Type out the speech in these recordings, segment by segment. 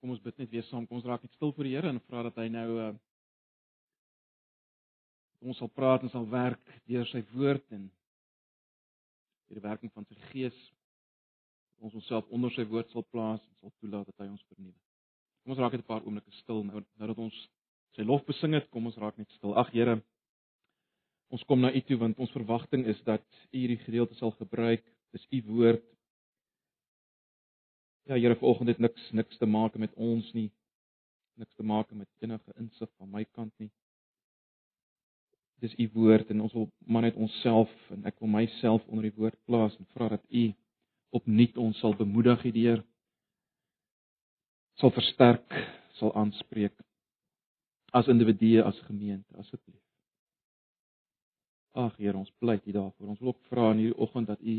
Kom ons bid net weer saam. Kom ons raak net stil voor die Here en vra dat hy nou uh ons sal praat en sal werk deur sy woord en deur die werking van sy gees. Ons onsself onder sy woord sal plaas en sal toelaat dat hy ons vernuwe. Kom ons raak net 'n paar oomblikke stil nou nou dat ons sy lof besing het. Kom ons raak net stil. Ag Here, ons kom na U toe want ons verwagting is dat U hierdie gedeelte sal gebruik. Dis U woord. Ja, Here, vanoggend het niks niks te maak met ons nie. Niks te maak met enige insig van my kant nie. Dis u woord en ons wil maar net onsself en ek wil myself onder die woord plaas en vra dat u opnuut ons sal bemoedig hierdeur sal versterk, sal aanspreek as individue, as gemeente, asseblief. Ag Here, ons pleit U daarvoor. Ons wil ook vra in hierdie oggend dat U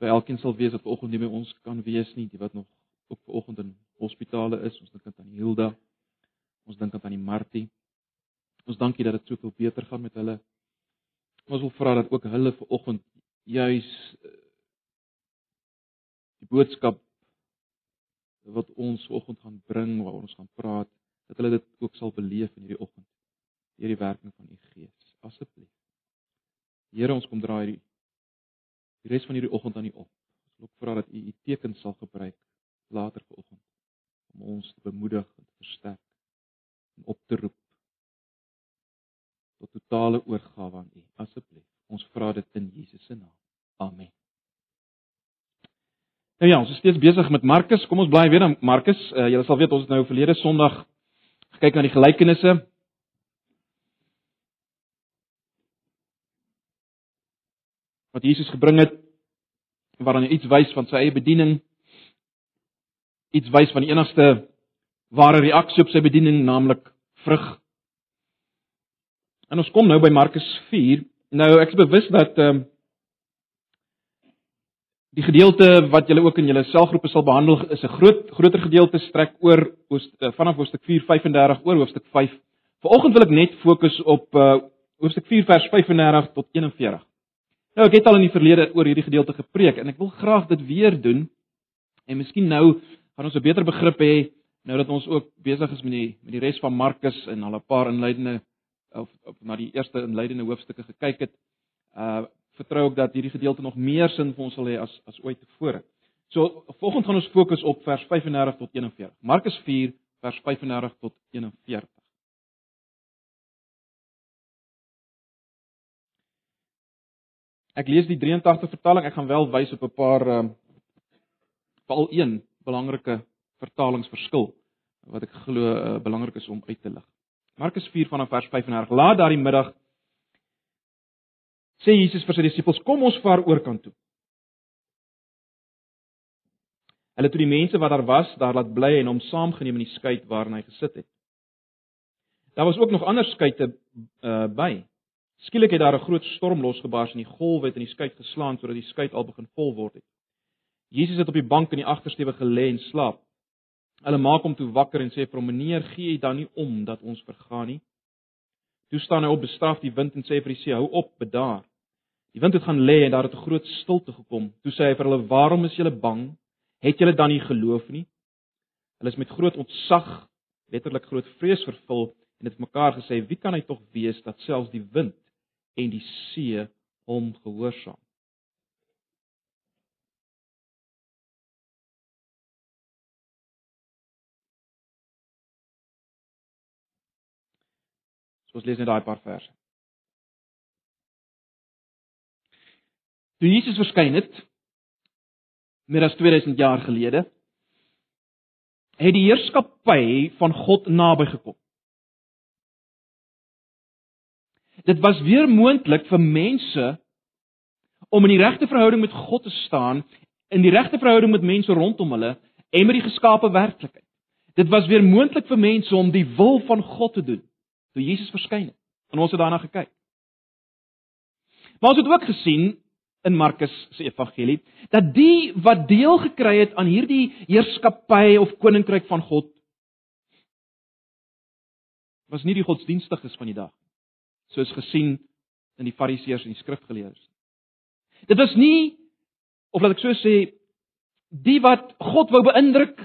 by elkeen sal wees wat vanoggend nie by ons kan wees nie, die wat nog ook vanoggend in hospitale is. Ons dink aan Hilda. Ons dink aan die Martie. Ons dankie dat dit soveel beter gaan met hulle. Ons wil vra dat ook hulle vanoggend juis eh, die boodskap wat ons vanoggend gaan bring, waaroor ons gaan praat, dat hulle dit ook sal beleef in hierdie oggend deur die werking van u Gees. Asseblief. Here, ons kom draai hierdie die res van hierdie oggend aan U op. Wil ook vra dat U U teken sal gebruik later vanoggend om ons te bemoedig en te versterk en op te roep tot totale oorgawe aan U. Asseblief. Ons vra dit in Jesus se naam. Amen. Nou ja, ons is steeds besig met Markus. Kom ons bly weer aan Markus. Uh, julle sal weet ons het nou verlede Sondag gekyk na die gelykenisse Jesus gebring het waarin hy iets wys van sy eie bediening iets wys van die enigste ware reaksie op sy bediening naamlik vrug. En ons kom nou by Markus 4. Nou ek is bewus dat ehm um, die gedeelte wat julle ook in julle selgroepe sal behandel is 'n groot groter gedeelte strek oor oost, uh, vanaf hoofstuk 4:35 oor hoofstuk 5. Vanoggend wil ek net fokus op uh, hoofstuk 4 vers 35 tot 41. Nou ek het al in die verlede oor hierdie gedeelte gepreek en ek wil graag dit weer doen. En miskien nou gaan ons 'n beter begrip hê nou dat ons ook besig is met die met die res van Markus en al 'n paar inleidende of, of na die eerste inleidende hoofstukke gekyk het. Uh vertrou ek dat hierdie gedeelte nog meer sin vir ons sal hê as as ooit tevore. So volgens gaan ons fokus op vers 35 tot 41. Markus 4 vers 35 tot 41. Ek lees die 83 vertaling. Ek gaan wel wys op 'n paar ehm um, veral een belangrike vertalingsverskil wat ek glo uh, belangrik is om uit te lig. Markus 4 vanaf vers 35. Laat daardie middag sê Jesus vir sy disippels: "Kom ons vaar oorkant toe." Hulle toe die mense wat daar was, daar laat bly en hom saamgeneem in die skei waarin hy gesit het. Daar was ook nog ander skeite uh, by. Skielik het daar 'n groot storm losgebars en die golwe het in die skei geslaan sodat die skei al begin vol word het. Jesus het op die bank in die agtersteewe gelê en slaap. Hulle maak hom toe wakker en sê vir hom: "Meneer, gee jy dan nie om dat ons vergaan nie?" Toe staan hy op, bestraf die wind en sê vir die see: "Hou op, bedaar." Die wind het gaan lê en daar het 'n groot stilte gekom. Toe sê hy vir hulle: "Waarom is julle bang? Het julle dan nie geloof nie?" Hulle is met groot ontzag, letterlik groot vrees vervul en het mekaar gesê: "Wie kan hy tog wees dat selfs die wind en die see hom gehoorsaam. So ons lees net daai paar verse. Toe Jesus verskyn het meer as 2000 jaar gelede, het die heerskappy van God naby gekom. Dit was weer moontlik vir mense om in die regte verhouding met God te staan, in die regte verhouding met mense rondom hulle en met die geskape werklikheid. Dit was weer moontlik vir mense om die wil van God te doen toe Jesus verskyn het. En ons het daarna gekyk. Maar ons het ook gesien in Markus se evangelie dat die wat deel gekry het aan hierdie heerskappy of koninkryk van God was nie die godsdienstiges van die dag soos gesien in die fariseërs en die skrifgeleerdes. Dit was nie of laat ek so sê die wat God wou beïndruk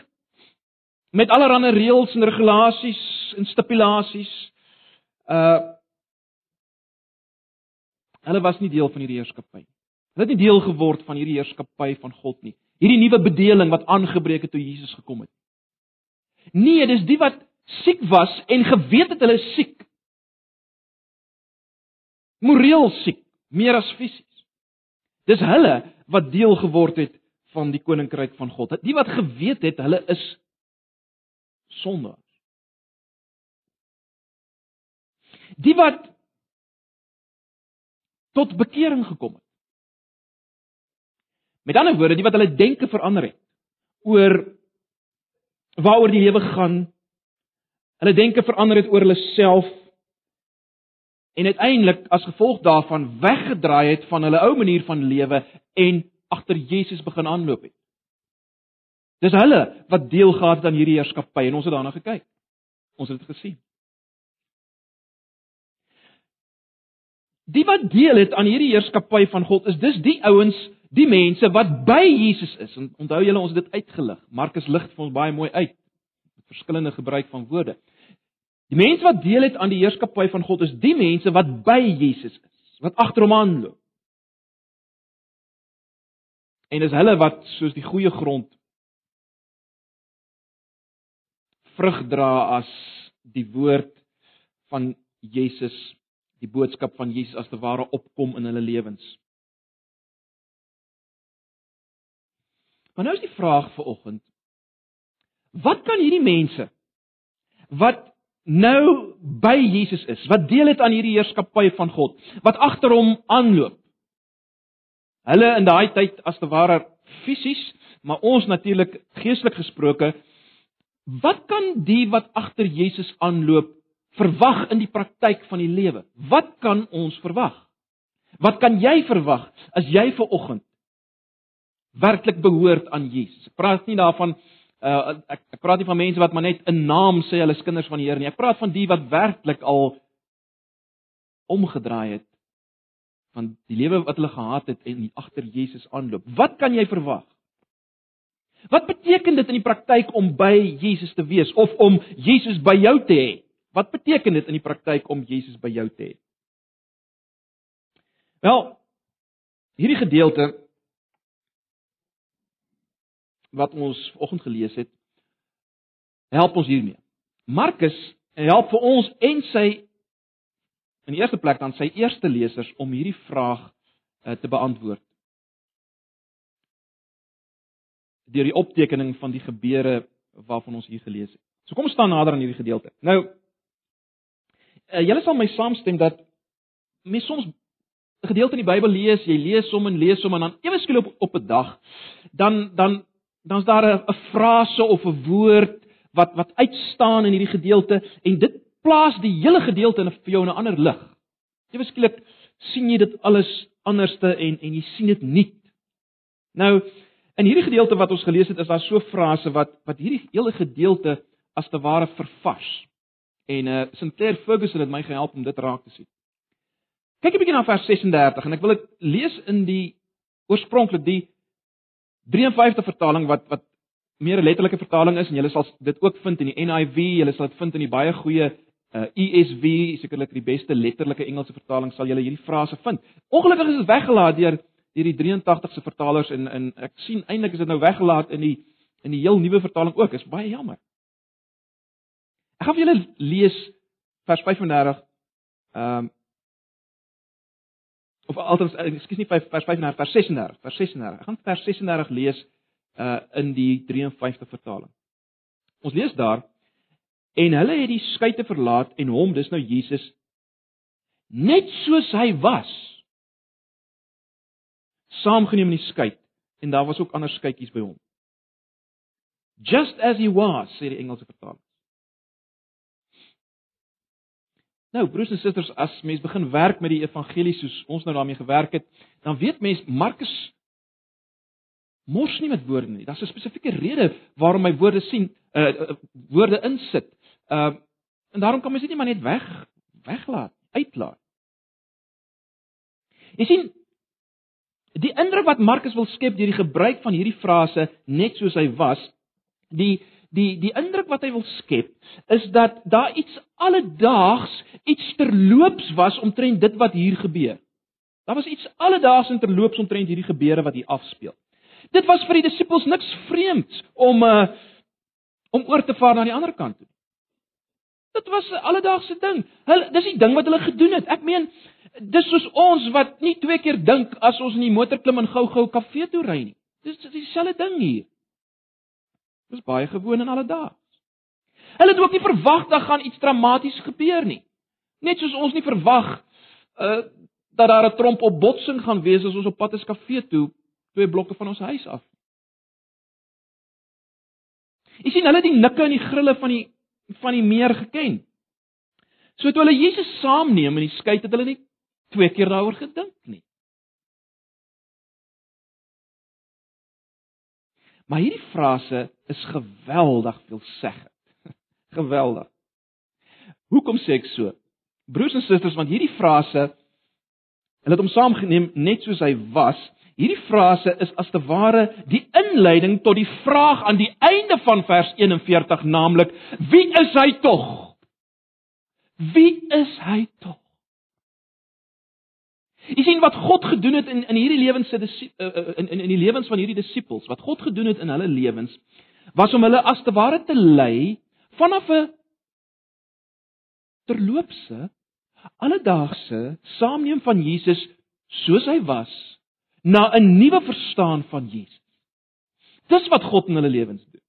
met allerlei reëls en regulasies en stipulasies. Uh hulle was nie deel van hierdie heerskappy. Hulle het nie deel geword van hierdie heerskappy van God nie. Hierdie nuwe bedeling wat aangebreek het toe Jesus gekom het. Nee, dis die wat siek was en geweet het hulle is siek. Moreel siek, meer as fisies. Dis hulle wat deel geword het van die koninkryk van God. Die wat geweet het hulle is sondaars. Die wat tot bekering gekom het. Met ander woorde, die wat hulle denke verander het oor waaroor die lewe gaan. Hulle denke verander het oor hulle self en uiteindelik as gevolg daarvan weggedraai het van hulle ou manier van lewe en agter Jesus begin aanloop het. Dis hulle wat deel gehad het aan hierdie heerskappy en ons het daarna gekyk. Ons het dit gesien. Die wat deel het aan hierdie heerskappy van God is dis die ouens, die mense wat by Jesus is. Onthou julle ons het dit uitgelig. Markus lig vir ons baie mooi uit met verskillende gebruik van woorde. Die mense wat deel het aan die heerskappy van God is die mense wat by Jesus is, wat agter hom aanloop. En dis hulle wat soos die goeie grond vrug dra as die woord van Jesus die boodskap van Jesus as te ware opkom in hulle lewens. Maar nou is die vraag vir oggend: Wat kan hierdie mense wat nou by Jesus is, wat deel het aan hierdie heerskappy van God, wat agter hom aanloop? Hulle in daai tyd as te ware fisies, maar ons natuurlik geestelik gesproke, wat kan die wat agter Jesus aanloop verwag in die praktyk van die lewe? Wat kan ons verwag? Wat kan jy verwag as jy ver oggend werklik behoort aan Jesus? Praat nie daarvan uh, ek, ek praat nie van mense wat maar net 'n naam sê hulle is kinders van die Here nie. Ek praat van die wat werklik al omgedraai het van die lewe wat hulle gehad het en agter Jesus aanloop. Wat kan jy verwag? Wat beteken dit in die praktyk om by Jesus te wees of om Jesus by jou te hê? Wat beteken dit in die praktyk om Jesus by jou te hê? Wel, hierdie gedeelte wat ons vanoggend gelees het, help ons hiermee. Markus help vir ons en sy in die eerste plek dan sy eerste lesers om hierdie vraag uh, te beantwoord. Deur die optekening van die gebeure waarvan ons hier gelees het. So kom ons staan nader aan hierdie gedeelte. Nou uh, julle sal my saamstem dat mens soms 'n gedeelte in die Bybel lees, jy lees hom en lees hom en dan ewe skielik op op 'n dag dan dan dan's daar 'n frase of 'n woord wat wat uitstaan in hierdie gedeelte en dit plaas die hele gedeelte in vir jou in 'n ander lig. Ewe skielik sien jy dit alles anderste en en jy sien dit nuut. Nou in hierdie gedeelte wat ons gelees het is daar so frase wat wat hierdie hele gedeelte as te ware vervars. En uh Sinclair Ferguson het my gehelp om dit raak te sien. Kyk 'n bietjie na vers 36 en ek wil dit lees in die oorspronklik die 53 vertaling wat wat meer 'n letterlike vertaling is en jy sal dit ook vind in die NIV, jy sal dit vind in die baie goeie uh, ESV, sekerlik die beste letterlike Engelse vertaling sal jy hierdie frase vind. Ongelukkig is dit weggelaat deur deur die 83se vertalers en en ek sien eintlik is dit nou weggelaat in die in die heel nuwe vertaling ook. Is baie jammer. Ek gaan vir julle lees vers 35. Ehm um, of altens ekskuus nie vers 35 vers 36 vers 36. Ek gaan vers 36 lees uh in die 53 vertaling. Ons lees daar en hulle het die skei te verlaat en hom dis nou Jesus net soos hy was saamgeneem in die skei en daar was ook ander skeitjies by hom. Just as he was sê die Engelse vertaling. Nou, broers en susters, as mens begin werk met die evangelie soos ons nou daarmee gewerk het, dan weet mens Markus mors nie met woorde nie. Daar's 'n spesifieke rede waarom hy woorde sien, uh woorde insit. Uh en daarom kan mens dit nie maar net weg weglaat, uitlaat. Jy sien die indruk wat Markus wil skep deur die gebruik van hierdie frase net soos hy was, die die die indruk wat hy wil skep is dat daar iets alledaags, iets terloops was omtrent dit wat hier gebeur. Daar was iets alledaags en terloops omtrent hierdie gebeure wat hier afspeel. Dit was vir die disippels niks vreemds om uh om oor te vaar na die ander kant toe. Dit was 'n alledaagse ding. Hulle dis die ding wat hulle gedoen het. Ek meen, dis soos ons wat nie twee keer dink as ons in die motor klim en gou-gou kafee toe ry nie. Dis dieselfde ding hier. Dis baie gewoon en alledaags. Hulle het ook nie verwag dat gaan iets dramaties gebeur nie. Net soos ons nie verwag uh dat daar 'n tromp op botsing gaan wees as ons op pad is kafee toe, twee blokke van ons huis af. Jy sien hulle die nikke en die grille van die van die meer geken. So toe hulle Jesus saamneem in die skei het hulle nie twee keer daaroor gedink nie. Maar hierdie frase is geweldig veelzeggend. geweldig. Hoekom sê ek so? Broers en susters, want hierdie frase hulle het hom saamgeneem net soos hy was. Hierdie frase is as te ware die inleiding tot die vraag aan die einde van vers 41, naamlik: Wie is hy tog? Wie is hy tog? Jy sien wat God gedoen het in in hierdie lewens se eh, eh, in in in die lewens van hierdie disippels, wat God gedoen het in hulle lewens, was om hulle as te ware te lei vanaf 'n terloopse alledaagse saamneem van Jesus soos hy was na 'n nuwe verstaan van Jesus. Dis wat God in hulle lewens doen.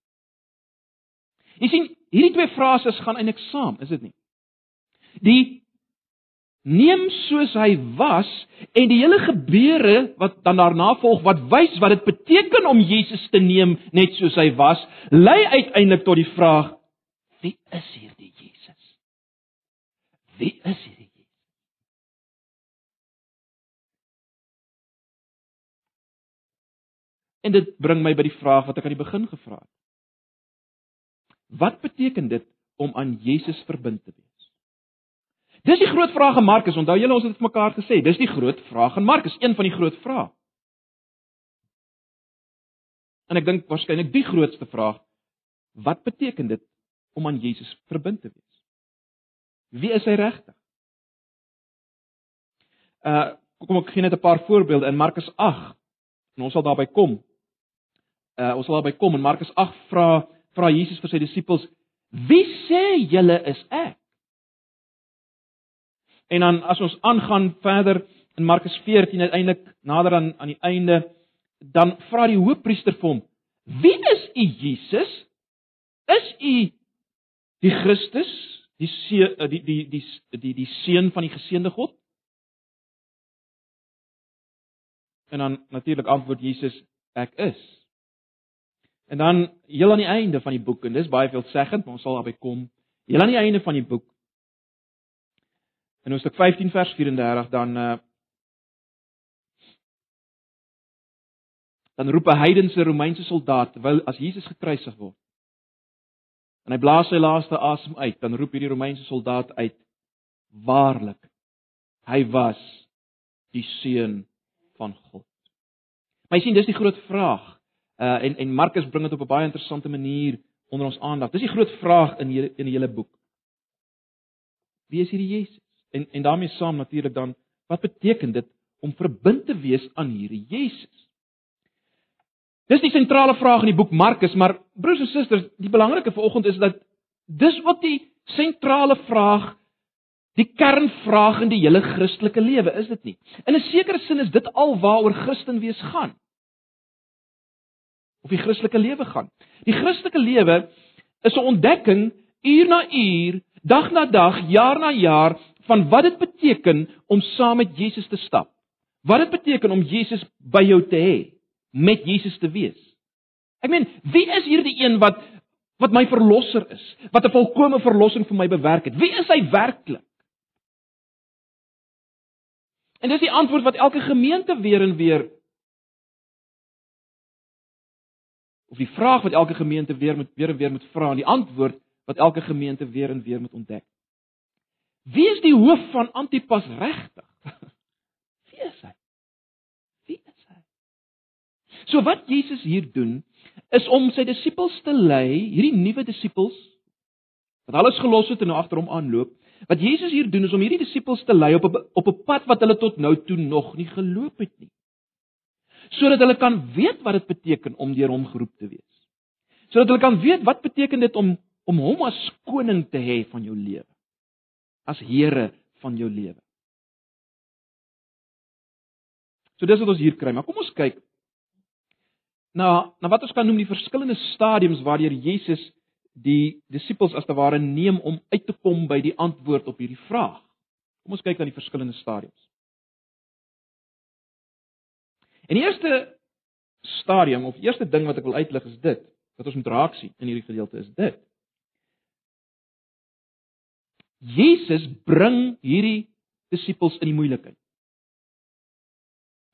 Jy sien, hierdie twee frases gaan eintlik saam, is dit nie? Die neem soos hy was en die hele gebeure wat dan daarna volg wat wys wat dit beteken om Jesus te neem net soos hy was, lei uiteindelik tot die vraag: Wie is hierdie Jesus? Wie is hierdie Jesus? En dit bring my by die vraag wat ek aan die begin gevra het. Wat beteken dit om aan Jesus verbind te wees? Dis die groot vraag aan Markus. Onthou julle ons het dit vir mekaar gesê. Dis die groot vraag aan Markus, een van die groot vrae. En ek dink waarskynlik die grootste vraag, wat beteken dit om aan Jesus verbind te wees? Wie is hy regtig? Uh kom ek gee net 'n paar voorbeelde in Markus 8. En ons sal daarby kom. Uh ons sal daarby kom in Markus 8 vra vra Jesus vir sy disippels: "Wie sê julle is ek?" En dan as ons aangaan verder in Markus 14 uiteindelik nader aan aan die einde, dan vra die hoofpriester vir hom: "Wie is u Jesus? Is u die Christus, die seun die die die die die seun van die geseënde God?" En dan natuurlik antwoord Jesus: "Ek is." En dan heel aan die einde van die boek en dis baie veelzeggend, maar ons sal daarby kom. Heel aan die einde van die boek In Hoofstuk 15 vers 34 dan uh dan roep 'n heidense Romeinse soldaat terwyl as Jesus gekruisig word. En hy blaas sy laaste asem uit, dan roep hierdie Romeinse soldaat uit: Waarlik, hy was die seun van God. Maar jy sien, dis die groot vraag. Uh en en Markus bring dit op 'n baie interessante manier onder ons aandag. Dis die groot vraag in hierdie in die hele boek. Wie is hierdie Jesus? En en daarmee saam natuurlik dan wat beteken dit om verbind te wees aan hierdie Jesus? Dis die sentrale vraag in die boek Markus, maar broers en susters, die belangrike vanoggend is dat dis ook die sentrale vraag, die kernvraag in die hele Christelike lewe, is dit nie? In 'n sekere sin is dit al waaroor Christen wees gaan. Of die Christelike lewe gaan. Die Christelike lewe is 'n ontdekking uur na uur, dag na dag, jaar na jaar van wat dit beteken om saam met Jesus te stap. Wat dit beteken om Jesus by jou te hê, met Jesus te wees. Ek meen, wie is hierdie een wat wat my verlosser is, wat 'n volkomme verlossing vir my bewerk het? Wie is hy werklik? En dis die antwoord wat elke gemeente weer en weer of die vraag wat elke gemeente weer moet weer en weer moet vra en die antwoord wat elke gemeente weer en weer moet ontdek. Wie is die hoof van Antipas regtig? Wie is hy? Wie is hy? So wat Jesus hier doen, is om sy disippels te lei, hierdie nuwe disippels wat alles gelos het en nou agter hom aanloop. Wat Jesus hier doen is om hierdie disippels te lei op 'n op 'n pad wat hulle tot nou toe nog nie geloop het nie. Sodat hulle kan weet wat dit beteken om deur hom geroep te wees. Sodat hulle kan weet wat beteken dit om om hom as koning te hê van jou lewe. As Here van jou lewe. So dis wat ons hier kry, maar kom ons kyk na na wat ons kan noem die verskillende stadiums waardeur Jesus die disippels as te ware neem om uit te kom by die antwoord op hierdie vraag. Kom ons kyk na die verskillende stadiums. En die eerste stadium of eerste ding wat ek wil uitlig is dit wat ons moet raak sien in hierdie gedeelte is dit. Jesus bring hierdie disippels in die moeilikheid.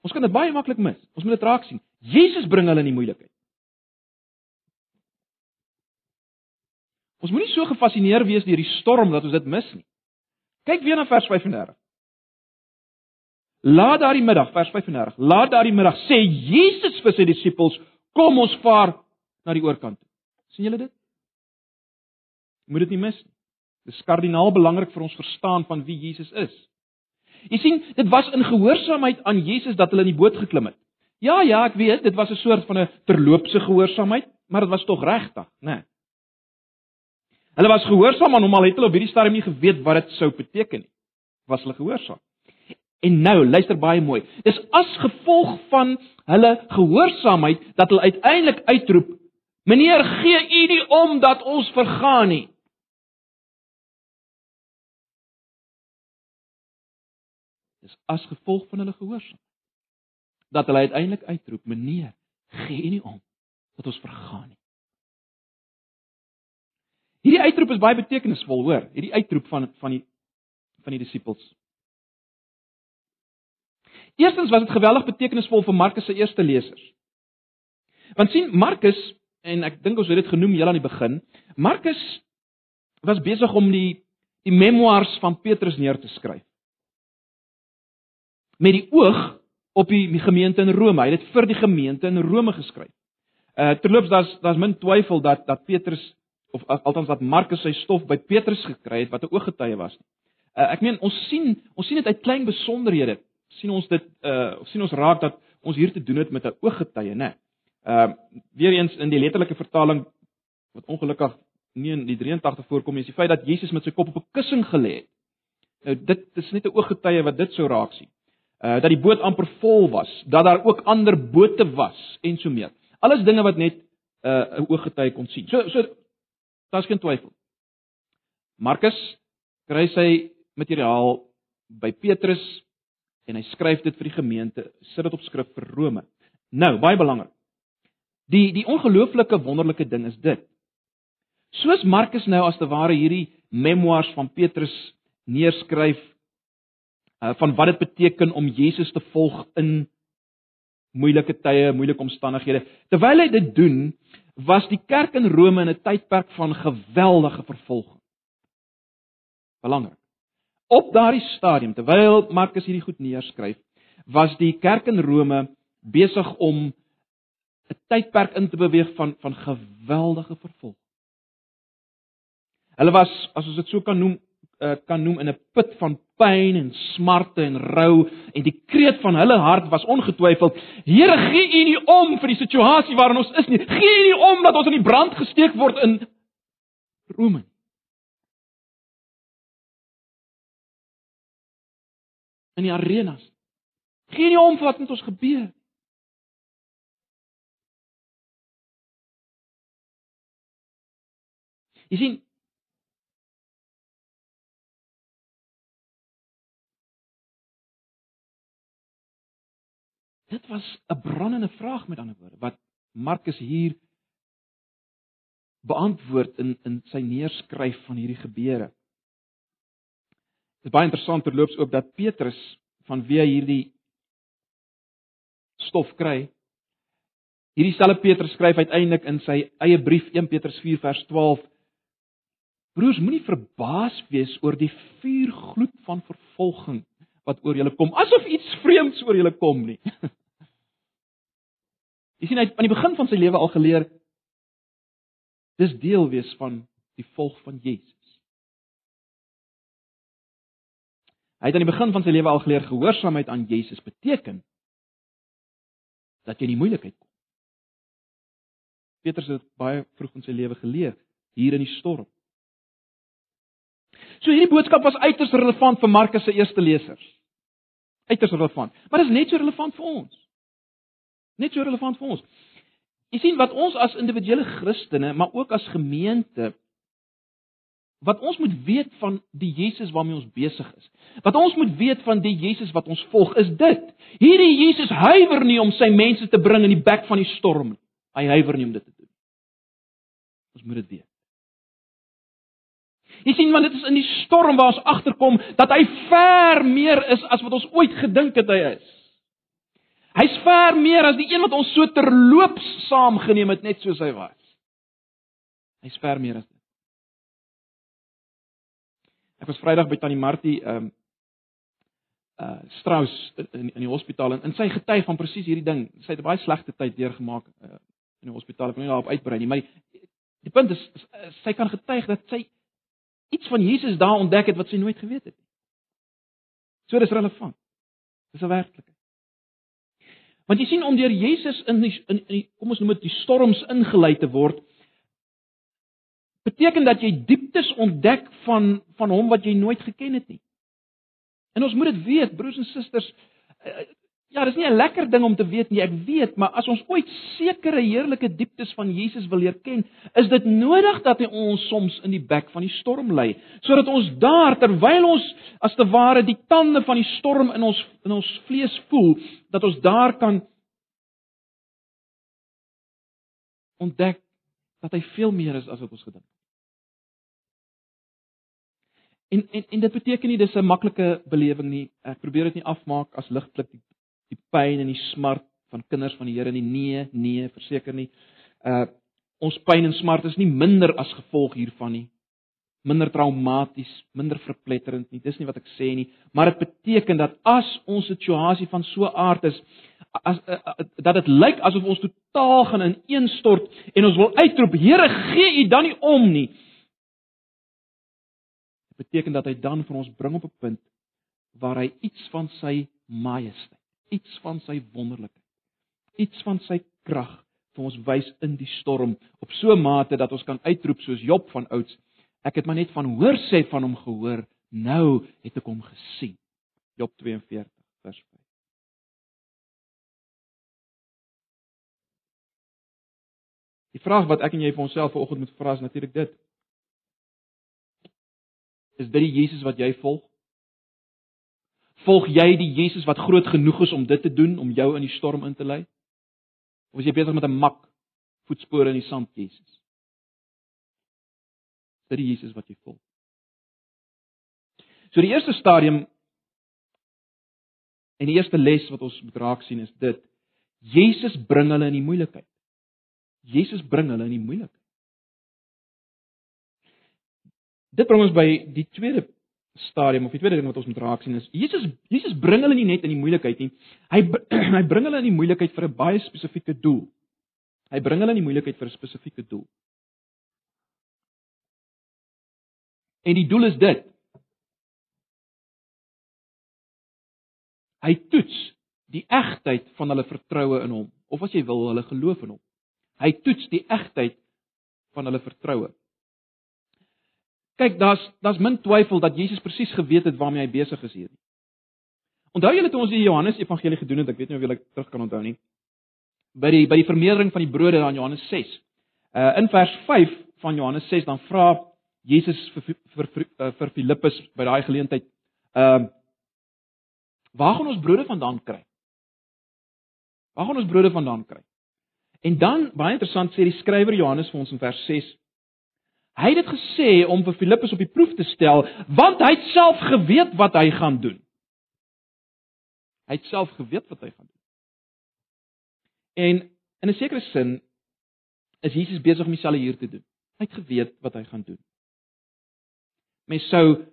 Ons kan dit baie maklik mis. Ons moet dit raak sien. Jesus bring hulle in die moeilikheid. Ons moenie so gefassineer wees deur die storm dat ons dit mis nie. Kyk weer na vers 35. Laat daardie middag vers 35. Laat daardie middag sê Jesus vir sy disippels, kom ons vaar na die oorkant toe. sien julle dit? Moet dit nie mis nie. Dis kardinaal belangrik vir ons verstaan van wie Jesus is. Jy sien, dit was in gehoorsaamheid aan Jesus dat hulle in die boot geklim het. Ja, ja, ek weet, dit was 'n soort van 'n terloopse gehoorsaamheid, maar dit was tog regtig, né? Nee. Hulle was gehoorsaam aan hom al het hulle op hierdie stadium nie geweet wat dit sou beteken nie. Was hulle gehoorsaam? En nou, luister baie mooi. Dis as gevolg van hulle gehoorsaamheid dat hulle uiteindelik uitroep: "Meneer, gee U nie om dat ons vergaan nie." As gevolg van hulle gehoorsaamheid dat hulle uiteindelik uitroep: "Meneer, gee U nie om dat ons vergaan nie." Hierdie uitroep is baie betekenisvol, hoor. Hierdie uitroep van van die van die disippels. Eerstens was dit geweldig betekenisvol vir Markus se eerste lesers. Want sien Markus en ek dink ons het dit genoem heel aan die begin, Markus was besig om die die memoirs van Petrus neer te skryf. Met die oog op die, gemeente in Rome. Hy het dit vir die gemeente in Rome geskryf. Uh terloops daar's daar's min twyfel dat dat Petrus of althans wat Markus sy stof by Petrus gekry het wat 'n ooggetuie was. Uh, ek meen ons sien ons sien dit uit klein besonderhede. sien ons dit uh sien ons raak dat ons hier te doen het met 'n ooggetuie, né? Uh weer eens in die letterlike vertaling wat ongelukkig nie in die 83 voorkom nie, is die feit dat Jesus met sy kop op 'n kussing gelê het. Nou dit is net 'n ooggetuie wat dit sou raak sien. Uh dat die boot amper vol was, dat daar ook ander bote was en so meer. Alles dinge wat net 'n uh, ooggetuie kon sien. So so Daar's geen twyfel. Markus kry sy materiaal by Petrus en hy skryf dit vir die gemeente, sit dit op skrif vir Rome. Nou, baie belangrik. Die die ongelooflike wonderlike ding is dit. Soos Markus nou as te ware hierdie memoirs van Petrus neerskryf van wat dit beteken om Jesus te volg in moeilike tye, moeilike omstandighede. Terwyl hy dit doen, was die kerk in Rome in 'n tydperk van geweldige vervolging. Belangrik. Op daardie stadium terwyl Markus hierdie goed neerskryf, was die kerk in Rome besig om 'n tydperk in te beweeg van van geweldige vervolging. Hulle was, as ons dit so kan noem, uh, kan noem in 'n put van pyn en smarte en rou en die kreet van hulle hart was ongetwyfeld Here gee U nie om vir die situasie waarin ons is nie. Gee U nie om dat ons in die brand gesteek word in Rome in die arenas. Gee nie om wat met ons gebeur. Jy sien Dit was 'n brandende vraag met ander woorde wat Markus hier beantwoord in in sy neerskryf van hierdie gebeure. Dit is baie interessant terloops ook dat Petrus van wie hy hierdie stof kry, hierdie selfe Petrus skryf uiteindelik in sy eie brief 1 Petrus 4 vers 12 Broers, moenie verbaas wees oor die vuurgloed van vervolging wat oor julle kom, asof iets vreemds oor julle kom nie. Jy sien hy het aan die begin van sy lewe al geleer Dis deel wees van die volk van Jesus. Hy het aan die begin van sy lewe al geleer gehoorsaamheid aan Jesus beteken dat jy in die moeilikheid kom. Petrus het baie vroeg in sy lewe geleer hier in die storm. So hierdie boodskap was uiters relevant vir Markus se eerste lesers. Uiters relevant, maar dit is net so relevant vir ons. Net so relevant vir ons. Jy sien wat ons as individuele Christene, maar ook as gemeente wat ons moet weet van die Jesus waarmee ons besig is. Wat ons moet weet van die Jesus wat ons volg is dit. Hierdie Jesus huiwer nie om sy mense te bring in die bek van die storm nie. Hy huiwer nie om dit te doen. Ons moet dit weet. Jy sien want dit is in die storm waar ons agterkom dat hy ver meer is as wat ons ooit gedink het hy is. Hy's ver meer as die een wat ons so terloops saamgeneem het net soos hy was. Hy's ver meer as dit. Ek was Vrydag by Tannie Martie ehm um, uh Strauss in in die hospitaal en, en sy getuig van presies hierdie ding. Sy het 'n baie slegte tyd deurgemaak uh, in die hospitaal. Ek wil nie daarop uitbrei nie, maar die, die punt is, is sy kan getuig dat sy iets van Jesus daar ontdek het wat sy nooit geweet het nie. So dis relevant. Dis 'n werklikheid. Want jy sien om deur Jesus in die, in, in die kom ons noem dit die storms ingelei te word beteken dat jy dieptes ontdek van van hom wat jy nooit geken het nie. En ons moet dit weet, broers en susters, eh, Ja, dis nie 'n lekker ding om te weet nie, ek weet, maar as ons ooit sekere heerlike dieptes van Jesus wil leer ken, is dit nodig dat hy ons soms in die bek van die storm lei, sodat ons daar terwyl ons as te ware die tande van die storm in ons in ons vlees voel, dat ons daar kan ontdek dat hy veel meer is as wat ons gedink het. En en en dit beteken nie dis 'n maklike belewing nie. Ek probeer dit nie afmaak as ligtelik die die pyn en die smart van kinders van die Here nie. Nee, nee, verseker nie. Uh ons pyn en smart is nie minder as gevolg hiervan nie. Minder traumaties, minder verpletterend nie. Dis nie wat ek sê nie, maar dit beteken dat as ons situasie van so aard is as uh, uh, dat dit lyk asof ons totaal gaan ineenstort en ons wil uitroep, Here, gee U dan nie om nie. Dit beteken dat hy dan vir ons bring op 'n punt waar hy iets van sy majesteit iets van sy wonderlikheid, iets van sy krag vir ons wys in die storm op so 'n mate dat ons kan uitroep soos Job van ouds, ek het maar net van hoor sê van hom gehoor, nou het ek hom gesien. Job 42 vers 5. Die vraag wat ek en jy vir onsself vanoggend moet vra is natuurlik dit. Is dit die Jesus wat jy volg? Volg jy die Jesus wat groot genoeg is om dit te doen om jou in die storm in te lei? Of is jy besig met 'n mak voetspore in die sand, Jesus? Dit is Jesus wat jy volg. So die eerste stadium en die eerste les wat ons moet raak sien is dit: Jesus bring hulle in die moeilikheid. Jesus bring hulle in die moeilikheid. Dit bring ons by die tweede stadium of die tweede ding wat ons moet raak sien is Jesus Jesus bring hulle nie net in die moeilikheid nie. Hy hy bring hulle in die moeilikheid vir 'n baie spesifieke doel. Hy bring hulle in die moeilikheid vir 'n spesifieke doel. En die doel is dit. Hy toets die egtheid van hulle vertroue in hom of as jy wil hulle geloof in hom. Hy toets die egtheid van hulle vertroue. Kyk, daar's daar's min twyfel dat Jesus presies geweet het waarmee hy besig is hier. Onthou julle toe ons die Johannes Evangelie gedoen het, ek weet nie of julle terug kan onthou nie. By die by die vermeerdering van die brode in Johannes 6. Uh in vers 5 van Johannes 6 dan vra Jesus vir vir vir, uh, vir Filippus by daai geleentheid, ehm uh, waar gaan ons brode vandaan kry? Waar gaan ons brode vandaan kry? En dan baie interessant sê die skrywer Johannes vir ons in vers 6 Hy het dit gesê om vir Filippus op die proef te stel, want hy het self geweet wat hy gaan doen. Hy het self geweet wat hy gaan doen. En in 'n sekere sin is Jesus besig om dieselfde hier te doen. Hy het geweet wat hy gaan doen. Mens sou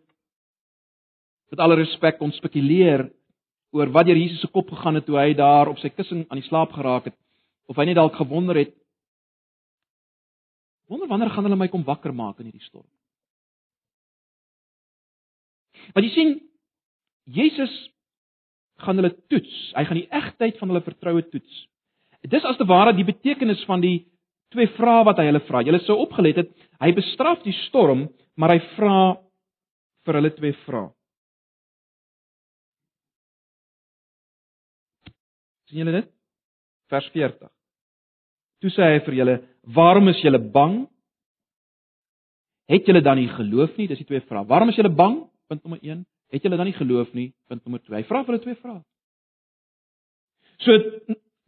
met alle respek kon spekuleer oor wat deur Jesus se kop gegaan het toe hy daar op sy kussing aan die slaap geraak het of hy net dalk gewonder het Wonder wanneer gaan hulle my kom wakker maak in hierdie storm? Want jy sien Jesus gaan hulle toets. Hy gaan die egtheid van hulle vertroue toets. Dis as te ware die betekenis van die twee vrae wat hy hulle vra. Julle sou opgelet het, hy bestraf die storm, maar hy vra vir hulle twee vrae. sien julle dit? Vers 40. Toe sê hy vir julle: "Waarom is julle bang? Het julle dan nie geloof nie?" Dis die twee vrae. "Waarom is julle bang?" Punt nommer 1. "Het julle dan nie geloof nie?" Punt nommer 2. Hy vra vir hulle twee vrae. So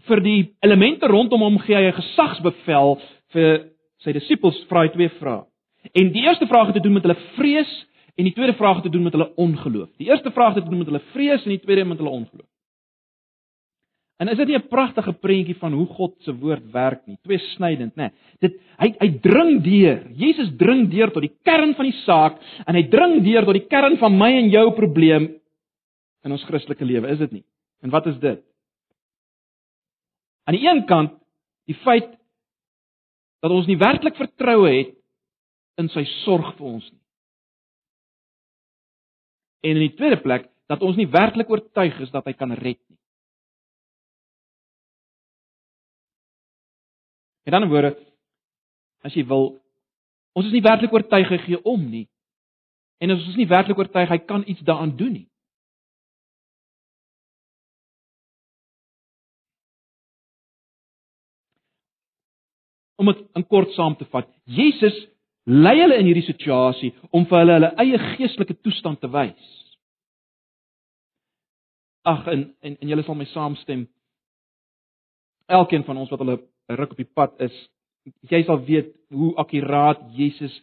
vir die elemente rondom hom gee hy 'n gesagsbevel vir sy disippels vra hy twee vrae. En die eerste vraag het te doen met hulle vrees en die tweede vraag het te doen met hulle ongeloof. Die eerste vraag het te doen met hulle vrees en die tweede met hulle ongeloof. En is dit nie 'n pragtige prentjie van hoe God se woord werk nie? Twee snydend, nê. Dit hy hy dring deur. Jesus dring deur tot die kern van die saak en hy dring deur tot die kern van my en jou probleem in ons Christelike lewe, is dit nie? En wat is dit? Aan die een kant die feit dat ons nie werklik vertroue het in sy sorg vir ons nie. En in die tweede plek dat ons nie werklik oortuig is dat hy kan red nie. Met ander woorde, as jy wil, ons is nie werklik oortuig hy gee om nie. En ons is nie werklik oortuig hy kan iets daaraan doen nie. Om dit in kort saam te vat, Jesus lei hulle in hierdie situasie om vir hulle hulle eie geestelike toestand te wys. Ag en en, en julle sal my saamstem. Elkeen van ons wat hulle 'n ruk op die pad is, jy sal weet hoe akkuraat Jesus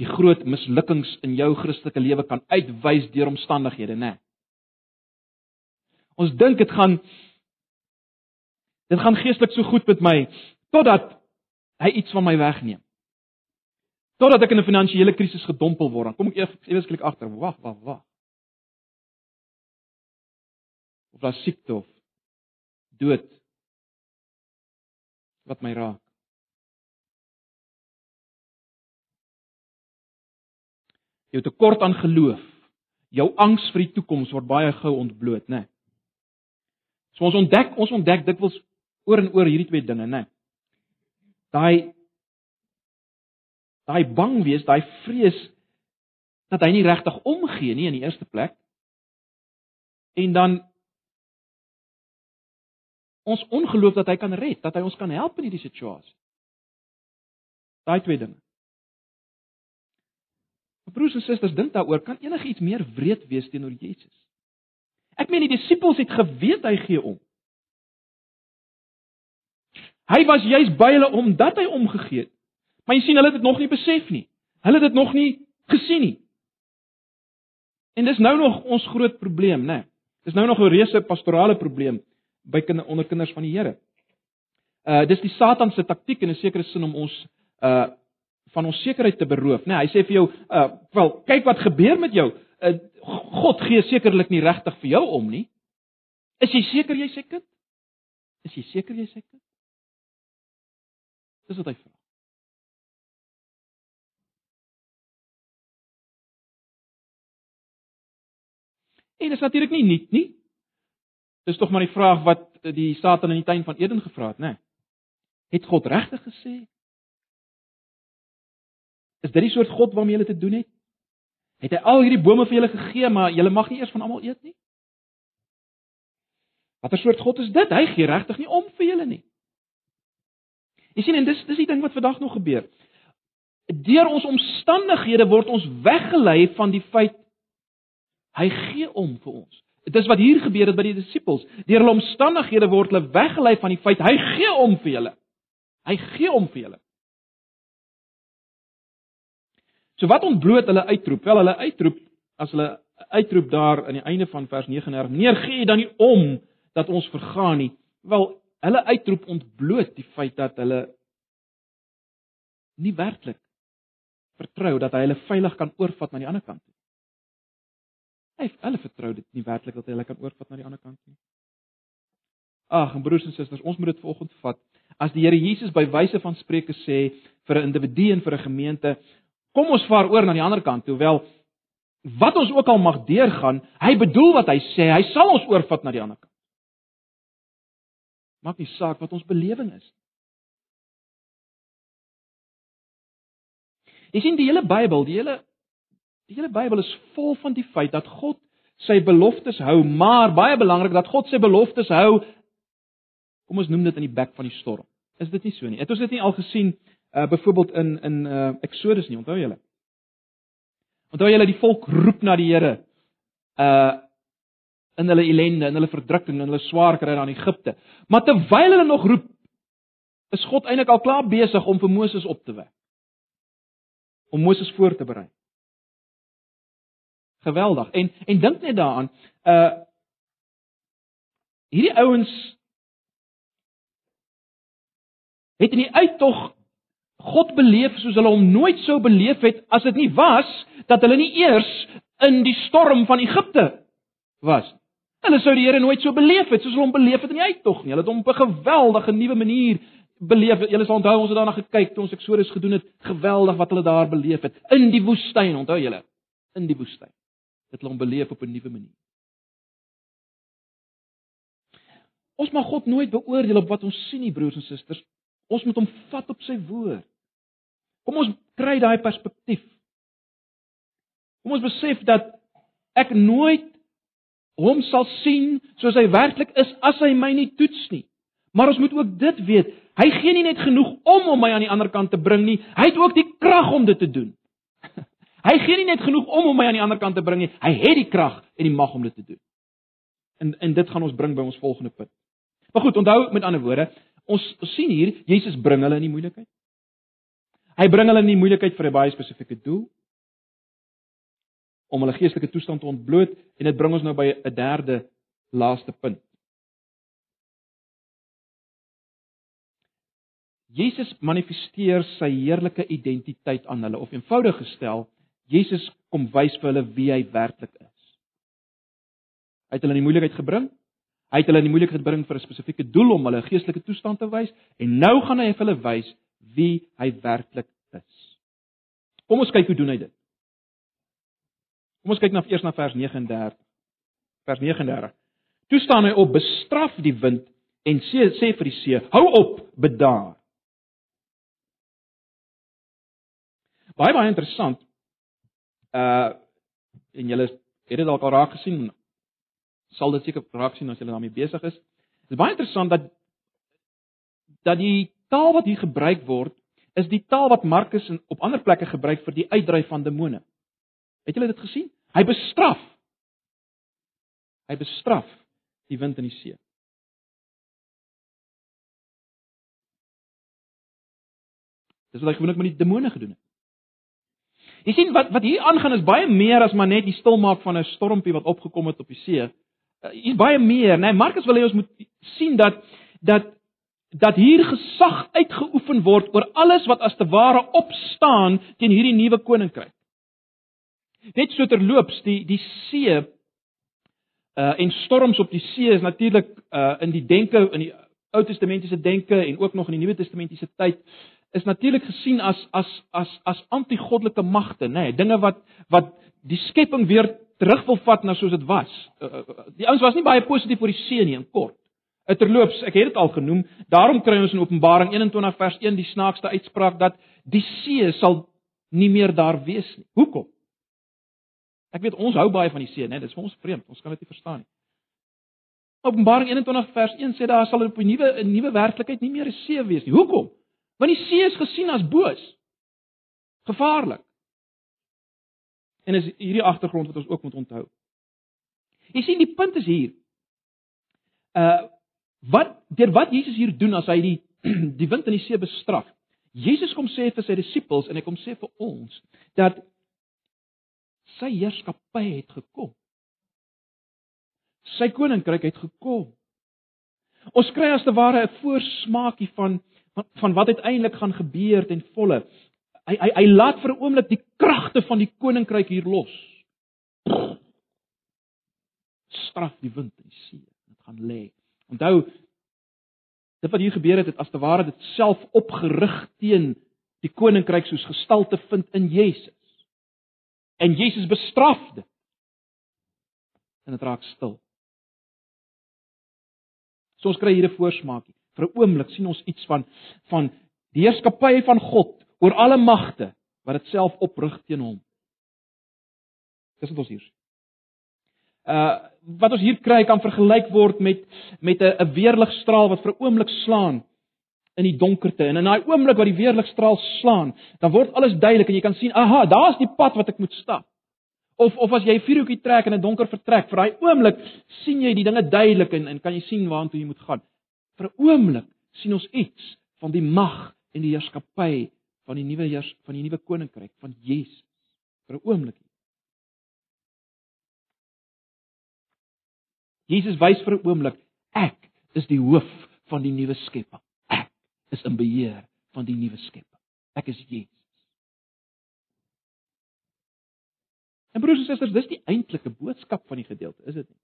die groot mislukkings in jou Christelike lewe kan uitwys deur omstandighede, né? Ons dink dit gaan dit gaan geestelik so goed met my totdat hy iets van my wegneem. Totdat ek in 'n finansiële krisis gedompel word, dan kom ek eers skielik agter, wag, wag, wag. Of daar siekte of dood wat my raak. Jou tekort aan geloof, jou angs vir die toekoms word baie gou ontbloot, né? Nee. So ons ontdek, ons ontdek dikwels oor en oor hierdie twee dinge, né? Nee. Daai daai bang wees, daai vrees dat hy nie regtig omgee nie in die eerste plek. En dan ons ongeloof dat hy kan red, dat hy ons kan help in hierdie situasie. Daai twee dinge. Broers en susters, dink daaroor, kan enigiets meer wreed wees teenoor Jesus? Ek meen die disippels het geweet hy gee om. Hy was juis by hulle omdat hy omgegee het. Maar jy sien hulle het dit nog nie besef nie. Hulle het dit nog nie gesien nie. En dis nou nog ons groot probleem, né? Dis nou nog 'n reuse pastorale probleem by kinder onder kinders van die Here. Uh dis die Satan se taktik in 'n sekere sin om ons uh van ons sekerheid te beroof, né? Nee, hy sê vir jou, uh wel, kyk wat gebeur met jou. Uh God gee sekerlik nie regtig vir jou om nie. Is jy seker jy sê kind? Is jy seker jy sê kind? Dis wat hy vra. En dit is natuurlik nie nuut nie. Dis tog maar die vraag wat die Satan in die tuin van Eden gevra het, né? Nee. Het God regtig gesê? Is dit die soort God waarmee jy te doen het? Het hy al hierdie bome vir julle gegee, maar julle mag nie eers van almal eet nie? Watter soort God is dit? Hy gee regtig nie om vir julle nie. Jy sien en dis dis die ding wat vandag nog gebeur. Deur ons omstandighede word ons weggelei van die feit hy gee om vir ons. Dit is wat hier gebeur het by die disippels. Deur hulle omstandighede word hulle weggelei van die feit hy gee om vir julle. Hy gee om vir julle. So wat ontbloot hulle uitroep? Wel hulle uitroep as hulle uitroep daar aan die einde van vers 39: "Meneer, gee dan nie om dat ons vergaan nie?" Wel, hulle uitroep ontbloot die feit dat hulle nie werklik vertrou dat hy hulle veilig kan oorvat na die ander kant nie. Hy hulle vertrou dit nie werklik dat hy hulle kan oorvat na die ander kant nie. Ag, broers en susters, ons moet dit volgende vat. As die Here Jesus by wyse van spreuke sê, vir 'n individu en vir 'n gemeente. Kom ons vaar oor na die ander kant, hoewel wat ons ook al mag deurgaan, hy bedoel wat hy sê, hy sal ons oorvat na die ander kant. Maak nie saak wat ons belewing is. Jy sien die hele Bybel, die hele die hele Bybel is vol van die feit dat God sy beloftes hou, maar baie belangrik dat God sy beloftes hou kom ons noem dit in die bek van die storm. Is dit nie so nie? Het ons dit nie al gesien uh byvoorbeeld in in uh Exodus nie, onthou julle? Onthou julle die volk roep na die Here uh in hulle ellende, in hulle verdrukking, in hulle swaar kry daar in Egipte. Maar terwyl hulle nog roep, is God eintlik al klaar besig om vir Moses op te wek. Om Moses voor te berei. Geweldig. En en dink net daaraan, uh hierdie ouens het in die uittog God beleef soos hulle hom nooit sou beleef het as dit nie was dat hulle nie eers in die storm van Egipte was. Hulle sou die Here nooit so beleef het soos hulle hom beleef het in die uittog nie. Hulle het hom op 'n geweldige nuwe manier beleef. Julle sal onthou ons het daarna gekyk toe ons Exodus gedoen het. Geweldig wat hulle daar beleef het in die woestyn, onthou julle? In die woestyn het hulle hom beleef op 'n nuwe manier. Ons mag God nooit beoordeel op wat ons sien nie, broers en susters. Ons moet hom vat op sy woord. Kom ons kry daai perspektief. Kom ons besef dat ek nooit hom sal sien soos hy werklik is as hy my nie toets nie. Maar ons moet ook dit weet, hy gee nie net genoeg om om my aan die ander kant te bring nie, hy het ook die krag om dit te doen. Hy gee nie net genoeg om om my aan die ander kant te bring nie. Hy het die krag en die mag om dit te doen. En en dit gaan ons bring by ons volgende punt. Maar goed, onthou met ander woorde, ons sien hier Jesus bring hulle in die moeilikheid. Hy bring hulle in die moeilikheid vir 'n baie spesifieke doel om hulle geestelike toestand te ontbloot en dit bring ons nou by 'n derde laaste punt. Jesus manifesteer sy heerlike identiteit aan hulle of eenvoudig gestel, Jesus kom wys vir hulle wie hy werklik is. Hy het hulle in die moeilikheid gebring. Hy het hulle in die moeilikheid gebring vir 'n spesifieke doel om hulle geestelike toestand te wys en nou gaan hy vir hulle wys wie hy werklik is. Kom ons kyk hoe doen hy dit. Kom ons kyk na eers na vers 39. Vers 39. Toe staan hy op, bestraf die wind en sê sê vir die see: "Hou op, bedaar." Baie baie interessant uh en julle het dit dalk al raak gesien sal dit seker raak sien as julle daarmee besig is. Dit is baie interessant dat dat die taal wat hier gebruik word is die taal wat Markus op ander plekke gebruik vir die uitdryf van demone. Het julle dit gesien? Hy bestraf. Hy bestraf die wind en die see. Dis wat hy gewoonlik met die demone gedoen het. Jy sien wat wat hier aangaan is baie meer as maar net die stilmaak van 'n stormpie wat opgekom het op die see. Uh, hier's baie meer, né? Nee, Markus wil hê ons moet sien dat dat dat hier gesag uitgeoefen word oor alles wat as te ware opstaan teen hierdie nuwe koninkryk. Net so terloops die die see uh en storms op die see is natuurlik uh in die denke in die Ou Testamentiese denke en ook nog in die Nuwe Testamentiese tyd is natuurlik gesien as as as as anti-goddelike magte, nê, nee, dinge wat wat die skepping weer terug wil vat na soos dit was. Uh, uh, die ouens was nie baie positief oor die see nie in kort. Terloops, ek het dit al genoem, daarom kry ons in Openbaring 21 vers 1 die snaakste uitspraak dat die see sal nie meer daar wees nie. Hoekom? Ek weet ons hou baie van die see, né? Dis vir ons vreemd. Ons kan dit nie verstaan nie. Openbaring 21 vers 1 sê daar sal op 'n nuwe 'n nuwe werklikheid nie meer 'n see wees nie. Hoekom? Want die see is gesien as boos. Gevaarlik. En is hierdie agtergrond wat ons ook moet onthou. Jy sien die punt is hier. Uh wat deur wat Jesus hier doen as hy die die wind en die see bestraf. Jesus kom sê vir sy disippels en hy kom sê vir ons dat sy heerskappy het gekom. Sy koninkryk het gekom. Ons kry as te ware 'n voorsmaakie van van, van wat uiteindelik gaan gebeur ten volle. Hy hy hy laat vir 'n oomblik die kragte van die koninkryk hier los. Straf die wind en die see. Dit gaan lê. Onthou dit wat hier gebeur het, het as te ware dit self opgerig teen die koninkryk soos gestalte vind in Jesus. En Jesus bestraf dit. En dit raak stil. So ons kry hier 'n voorsmaakie. Vir 'n oomblik sien ons iets van van die heerskappy van God oor alle magte wat dit self oprig teen hom. Dis wat ons hier sien. Uh wat ons hier kry kan vergelyk word met met 'n 'n weerligstraal wat vir 'n oomblik slaan in die donkerte en in daai oomblik wat die weerligstraal slaan, dan word alles duidelik en jy kan sien, aha, daar's die pad wat ek moet stap. Of of as jy 'n vuurhoekie trek in 'n donker vertrek, vir daai oomblik sien jy die dinge duidelik en en kan jy sien waartoe jy moet gaan. Vir 'n oomblik sien ons iets van die mag en die heerskappy van die nuwe heers van die nuwe koninkryk van Jesus. Vir 'n oomblik. Jesus wys vir 'n oomblik, ek is die hoof van die nuwe skepping is in beheer van die nuwe skepping. Ek is Jesus. En broers en susters, dis die eintlike boodskap van die gedeelte, is dit nie?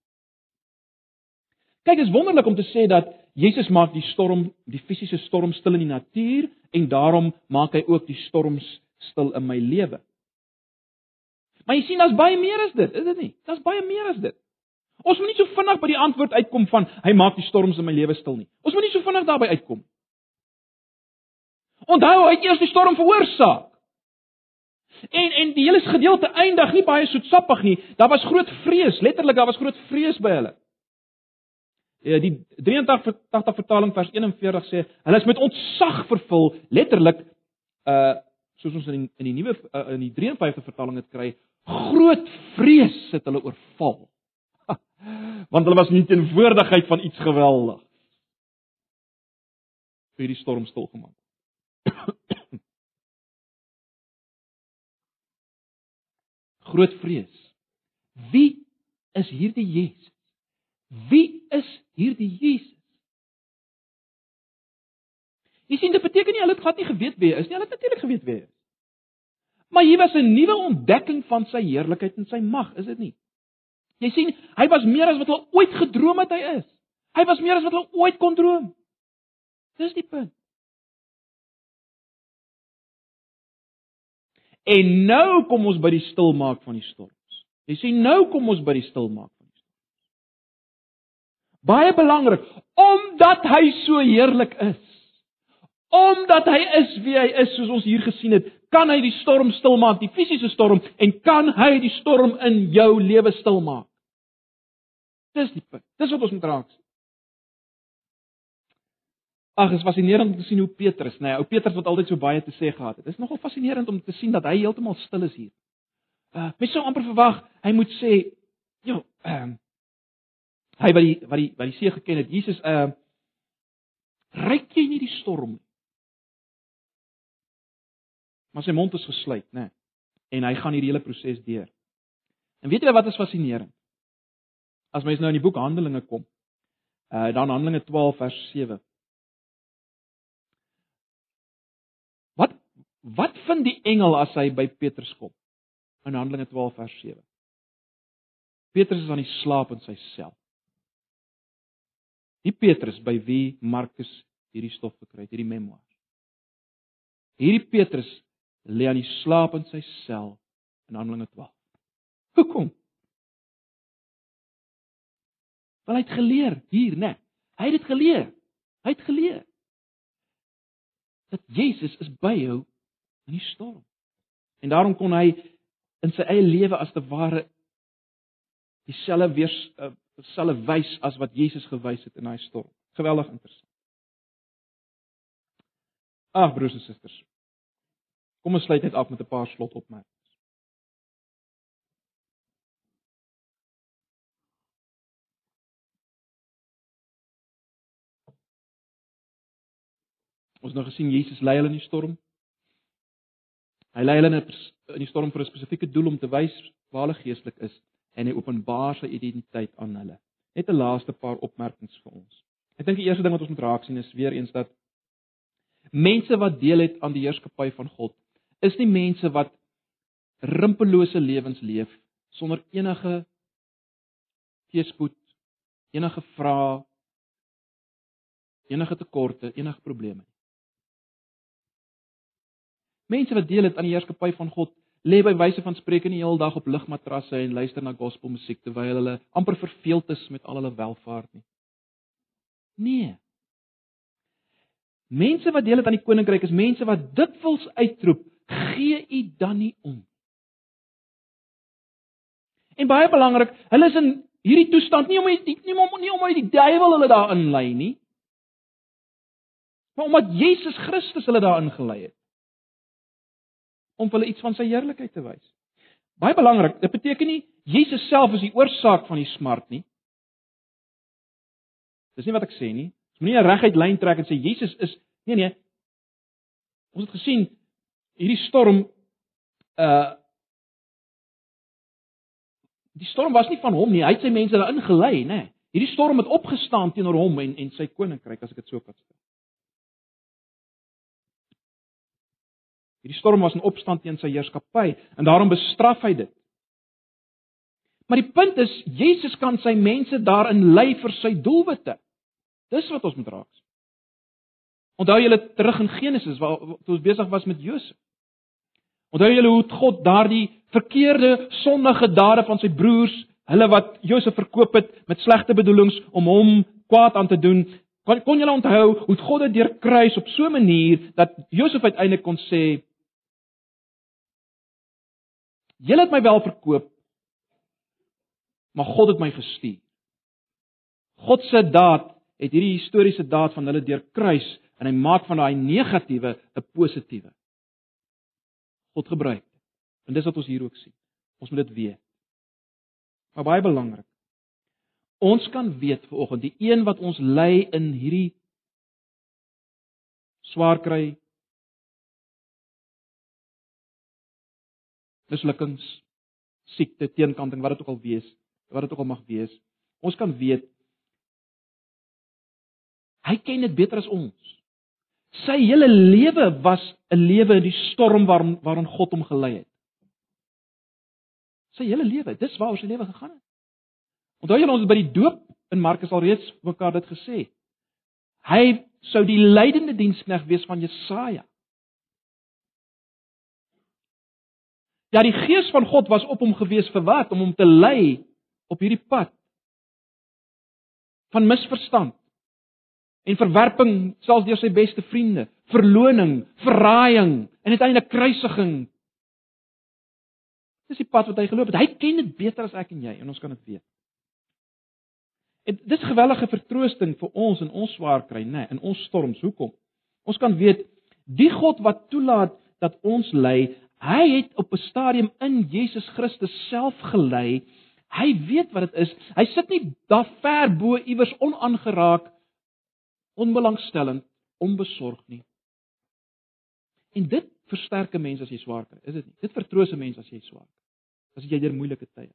Kyk, is wonderlik om te sê dat Jesus maak die storm, die fisiese storm stil in die natuur en daarom maak hy ook die storms stil in my lewe. Maar jy sien, daar's baie meer as dit, is dit nie? Daar's baie meer as dit. Ons moet nie so vinnig by die antwoord uitkom van hy maak die storms in my lewe stil nie. Ons moet nie so vinnig daarby uitkom nie. Onthou, hy het eers die storm veroorsaak. En en die hele gedeelte eindig nie baie soetsappig nie. Daar was groot vrees, letterlik daar was groot vrees by hulle. Ja, die 83 80 vertaling vers 41 sê, hulle is met ontzag vervul, letterlik uh soos ons in die, in die nuwe uh, in die 53 vertaling dit kry, groot vrees het hulle oorval. Want hulle was nie teenwoordigheid van iets geweldig. vir die storm stil gemaak. Groot vrees. Wie is hierdie Jesus? Wie is hierdie Jesus? Jy sien dit beteken nie hulle het glad nie geweet wie hy is nie. Hulle het natuurlik geweet wie hy is. Maar hier was 'n nuwe ontdekking van sy heerlikheid en sy mag, is dit nie? Jy sien, hy was meer as wat hulle ooit gedroom het hy is. Hy was meer as wat hulle ooit kon droom. Dis die punt. En nou kom ons by die stilmaak van die storms. Jy sien nou kom ons by die stilmaak. Baie belangrik, omdat hy so heerlik is. Omdat hy is wie hy is soos ons hier gesien het, kan hy die storm stilmaak, die fisiese storm en kan hy die storm in jou lewe stilmaak. Dis die punt. Dis wat ons moet raak. Ag, dit is fascinerend om te sien hoe Petrus, nê, nee, ou Petrus wat altyd so baie te sê gehad het. Dit is nogal fascinerend om te sien dat hy heeltemal stil is hier. Uh, mens sou amper verwag hy moet sê, "Jo, ehm uh, hy wat die wat die wat die see geken het, Jesus, uh, ryk jy nie die storm nie?" Maar sy mond is gesluit, nê. Nee, en hy gaan hierdie hele proses deur. En weet jy wat is fascinerend? As mens nou in die boek Handelinge kom, uh dan Handelinge 12 vers 7 Wat vind die engel as hy by Petrus kom? In Handelinge 12 vers 7. Petrus is aan die slaap in sy sel. Die Petrus by wie Markus hierdie stof gekry het, hierdie memoir. Hierdie Petrus lê aan die slaap in sy sel in Handelinge 12. Hoekom? Want hy het geleer hier, né? Hy het dit geleer. Hy het geleer dat Jesus is by jou in die storm. En daarom kon hy in sy eie lewe as te ware dieselfde weer uh, dieselfde wys as wat Jesus gewys het in daai storm. Geweldig interessant. Ag broers en susters. Kom ons sluit net af met 'n paar slotopmerkings. Ons nou gesien Jesus lei hulle in die storm. Hy lei hulle in die storm vir 'n spesifieke doel om te wys waar hulle geestelik is en hy openbaar sy identiteit aan hulle. Net 'n laaste paar opmerkings vir ons. Ek dink die eerste ding wat ons moet raak sien is weer eens dat mense wat deel het aan die heerskappy van God, is nie mense wat rimpellose lewens leef sonder enige teëspoed, enige vrae, enige tekorte, enige probleme. Mense wat deel het aan die heerskappy van God, lê by wyse van spreek in die hele dag op ligmatrasse en luister na gospelmusiek terwyl hulle amper verveeld is met al hulle welvaart nie. Nee. Mense wat deel het aan die koninkryk is mense wat dikwels uitroep, gee u dan nie om. En baie belangrik, hulle is in hierdie toestand nie om nie, nie om nie om die duiwel hulle daarin lei nie. Maar omdat Jesus Christus hulle daarin gelei het om hulle iets van sy heerlikheid te wys. Baie belangrik, dit beteken nie Jesus self is die oorsaak van die smart nie. Dis nie wat ek sê nie. Ons moenie 'n reguit lyn trek en sê Jesus is nee nee. Ons het gesien hierdie storm uh die storm was nie van hom nie. Hy het sy mense daarin gelei, nê. Nee. Hierdie storm het opgestaan teenoor hom en en sy koninkryk, as ek dit so kan sê. Hierdie storm was in opstand teen sy heerskappy en daarom bestraf hy dit. Maar die punt is Jesus kan sy mense daarin lei vir sy doelwitte. Dis wat ons moet raak. Onthou julle terug in Genesis waar toe ons besig was met Josef. Onthou julle hoe God daardie verkeerde sondige dade van sy broers, hulle wat Josef verkoop het met slegte bedoelings om hom kwaad aan te doen, kon kon julle onthou hoe God dit deurkruis op so 'n manier dat Josef uiteindelik kon sê Julle het my wel verkoop, maar God het my gestuur. God se daad het hierdie historiese daad van hulle deurkruis en hy maak van daai negatiewe 'n positiewe. God gebruik. En dis wat ons hier ook sien. Ons moet dit weet. Maar baie belangrik. Ons kan weet vanoggend die een wat ons lei in hierdie swaar kry mislukkings, siekte, teenkanting, wat dit ook al wees, wat dit ook al mag wees. Ons kan weet hy ken dit beter as ons. Sy hele lewe was 'n lewe in die storm waarin waarin God hom gelei het. Sy hele lewe, dis waaroor sy lewe gegaan het. Onthou julle ons by die doop in Markus alreeds mekaar dit gesê. Hy sou die lydende dienskneg wees van Jesaja. Ja, die gees van God was op hom gewees vir wat? Om hom te lei op hierdie pad van misverstand en verwerping selfs deur sy beste vriende, verloning, verraaiing en uiteindelik kruisiging. Dis die pad wat hy geloop het. Hy ken dit beter as ek en jy en ons kan dit weet. En dis gewellige vertroosting vir ons in ons swaar kry, nê, nee, in ons storms. Hoekom? Ons kan weet die God wat toelaat dat ons ly, hy het op 'n stadium in Jesus Christus self gelei. Hy weet wat dit is. Hy sit nie daar ver bo iewers onaangeraak onbelangstellend, onbesorg nie. En dit versterk 'n mens as jy swaar kry, is dit nie? Dit vertroos 'n mens as jy swaar kry. As jy deur moeilike tye.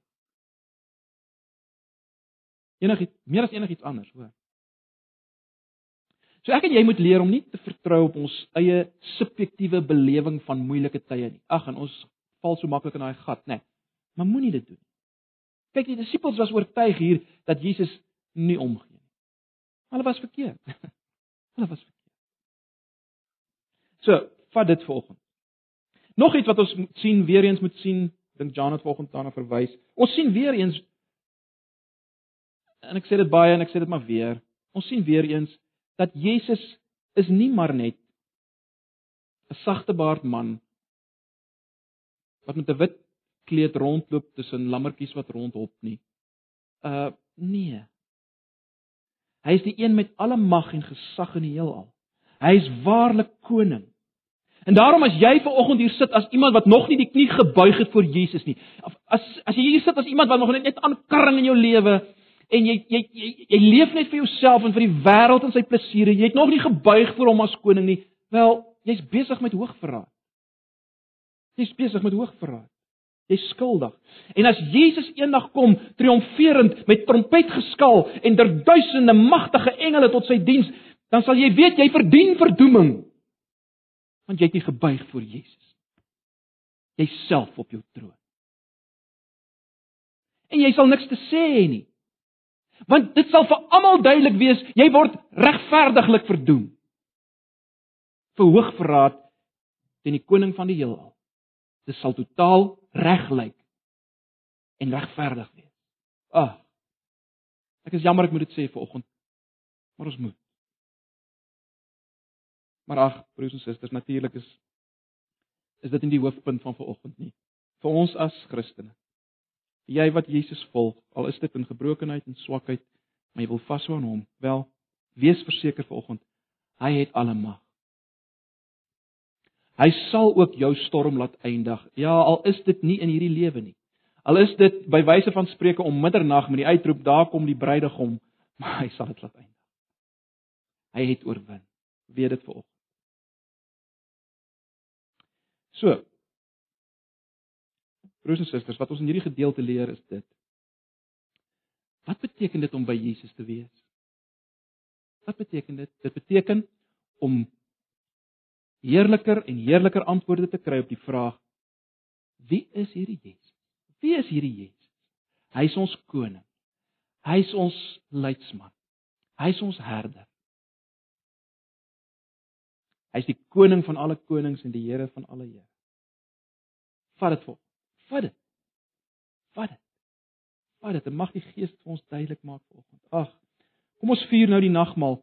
Enigiets meer as enigiets anders, hoor. So ek en jy moet leer om nie te vertrou op ons eie subjektiewe belewing van moeilike tye nie. Ag, en ons val so maklik in daai gat, né? Nee, maar moenie dit doen nie. Kyk, die disippels was oortuig hier dat Jesus nie omgee nie. Hulle was verkeerd. Hulle was verkeerd. So, vat dit volgens. Nog iets wat ons moet sien, weer eens moet sien, dink Jan het volgens daarna verwys. Ons sien weer eens en ek sê dit baie en ek sê dit maar weer. Ons sien weer eens dat Jesus is nie maar net 'n sagtebaard man wat met 'n wit kleed rondloop tussen lammetjies wat rondhop nie. Uh nee. Hy is die een met alle mag en gesag in die heelal. Hy is waarlik koning. En daarom as jy ver oggend hier sit as iemand wat nog nie die knie gebuig het voor Jesus nie, as as jy hier sit as iemand wat nog net aan karring in jou lewe en jy jy jy, jy leef net vir jouself en vir die wêreld en sy plesiere, jy het nog nie gebuig voor hom as koning nie, wel, jy's besig met hoogverraad. Jy's besig met hoogverraad. Jy's skuldig. En as Jesus eendag kom triomferend met trompetgeskal en der duisende magtige engele tot sy diens, dan sal jy weet jy verdien verdoeming. Want jy het nie gebuig voor Jesus. Jyself op jou troon. En jy sal niks te sê hê nie. Want dit sal vir almal duidelik wees, jy word regverdiglik verdoem. Vir hoogverraad teen die koning van die heelal. Dit sal totaal reg lyk en regverdig wees. Ag. Ek is jammer ek moet dit sê vanoggend. Maar ons moet. Maar ag, broers en susters, natuurlik is is dit nie die hoofpunt van vanoggend nie. Vir ons as Christene. Jy wat Jesus volg, al is dit in gebrokenheid en swakheid, maar jy wil vashou aan hom, wel, wees verseker vanoggend, hy het alle mag. Hy sal ook jou storm laat eindig. Ja, al is dit nie in hierdie lewe nie. Al is dit by wyse van spreuke om middernag met die uitroep daar kom die bruidegom, maar hy sal dit laat eindig. Hy het oorwin. Weet dit vanoggend. So. Broers en susters, wat ons in hierdie gedeelte leer is dit. Wat beteken dit om by Jesus te wees? Wat beteken dit? Dit beteken om heerliker en heerliker antwoorde te kry op die vraag: Wie is hierdie Jesus? Wie is hierdie Jesus? Hy is ons koning. Hy is ons leidsman. Hy is ons herder. Hy is die koning van alle konings en die Here van alle Here. Vat dit vir. Vat dit. Vat dit. Vat dit. Mag die Gees vir ons duidelik maak vanoggend. Ag. Kom ons vier nou die nagmaal.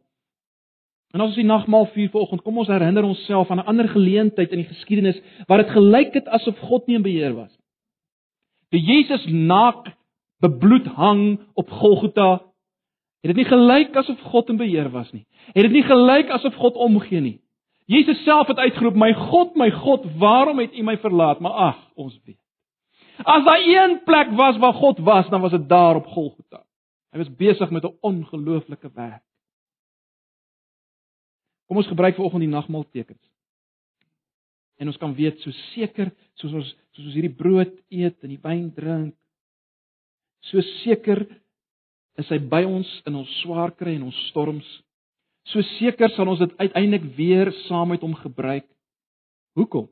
En as ons die nagmaal vier vanoggend, kom ons herinner onsself aan 'n ander geleentheid in die geskiedenis waar dit gelyk het asof God nie in beheer was. Die Jesus naak bebloed hang op Golgotha. Het dit nie gelyk asof God in beheer was nie? Het dit nie gelyk asof God omgee nie? Jesus self het uitgeroep: "My God, my God, waarom het U my verlaat?" Maar ag, ons weet. As daar een plek was waar God was, dan was dit daar op Golgotha. Hy was besig met 'n ongelooflike werk. Kom ons gebruik vanoggend die nagmaal tekens. En ons kan weet so seker soos ons soos ons hierdie brood eet en die wyn drink, so seker is hy by ons in ons swaar kry en ons storms So seker sal ons dit uiteindelik weer saam met hom gebruik. Hoekom?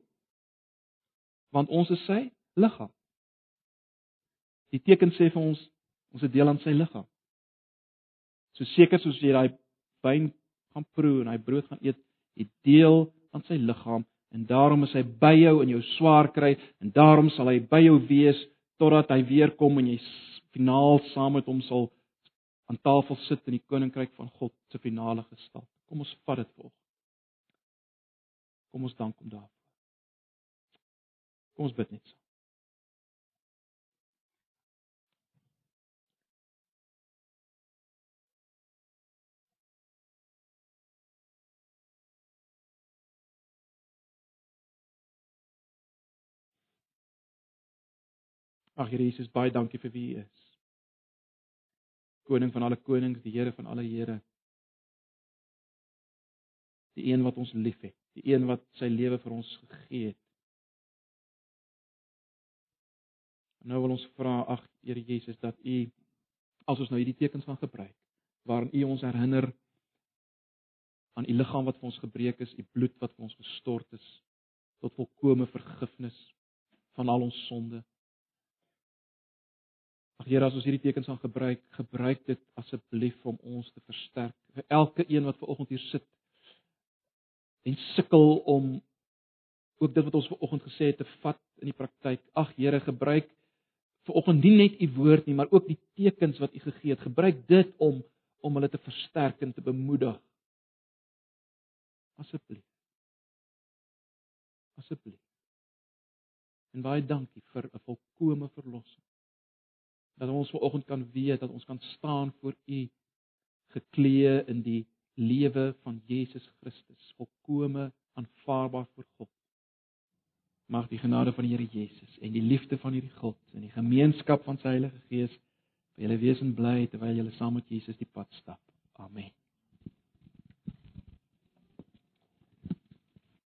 Want ons is sy liggaam. Die teken sê vir ons ons het deel aan sy liggaam. So seker soos jy daai wyn gaan proe en hy brood gaan eet, jy deel aan sy liggaam en daarom is hy by jou in jou swaar kry en daarom sal hy by jou wees totdat hy weer kom en jy finaal saam met hom sal aan tafel sit in die koninkryk van God se finale gestal. Kom ons vat dit volg. Kom ons dank hom daarvoor. Kom ons bid net so. Ag Here Jesus, baie dankie vir wie U is koning van alle konings, die Here van alle Here. Die een wat ons liefhet, die een wat sy lewe vir ons gegee het. Nou wil ons vra ag Here Jesus dat U as ons nou hierdie tekens gaan gebruik waarin U ons herinner aan U liggaam wat vir ons gebreek is, U bloed wat vir ons gestort is tot volkomme vergifnis van al ons sonde. Ag Here, as ons hierdie tekens gaan gebruik, gebruik dit asseblief om ons te versterk. Vir elke een wat ver oggend hier sit en sukkel om ook dit wat ons ver oggend gesê het te vat in die praktyk. Ag Here, gebruik ver oggend nie net u woord nie, maar ook die tekens wat u gegee het. Gebruik dit om om hulle te versterk en te bemoedig. Asseblief. Asseblief. En baie dankie vir 'n volkomme verlossing dat ons vanoggend kan weet dat ons kan staan voor U geklee in die lewe van Jesus Christus, volkome aanvaarbaar voor God. Mag die genade van die Here Jesus en die liefde van hierdie God en die gemeenskap van sy Heilige Gees vir julle wees en bly terwyl julle saam met Jesus die pad stap. Amen.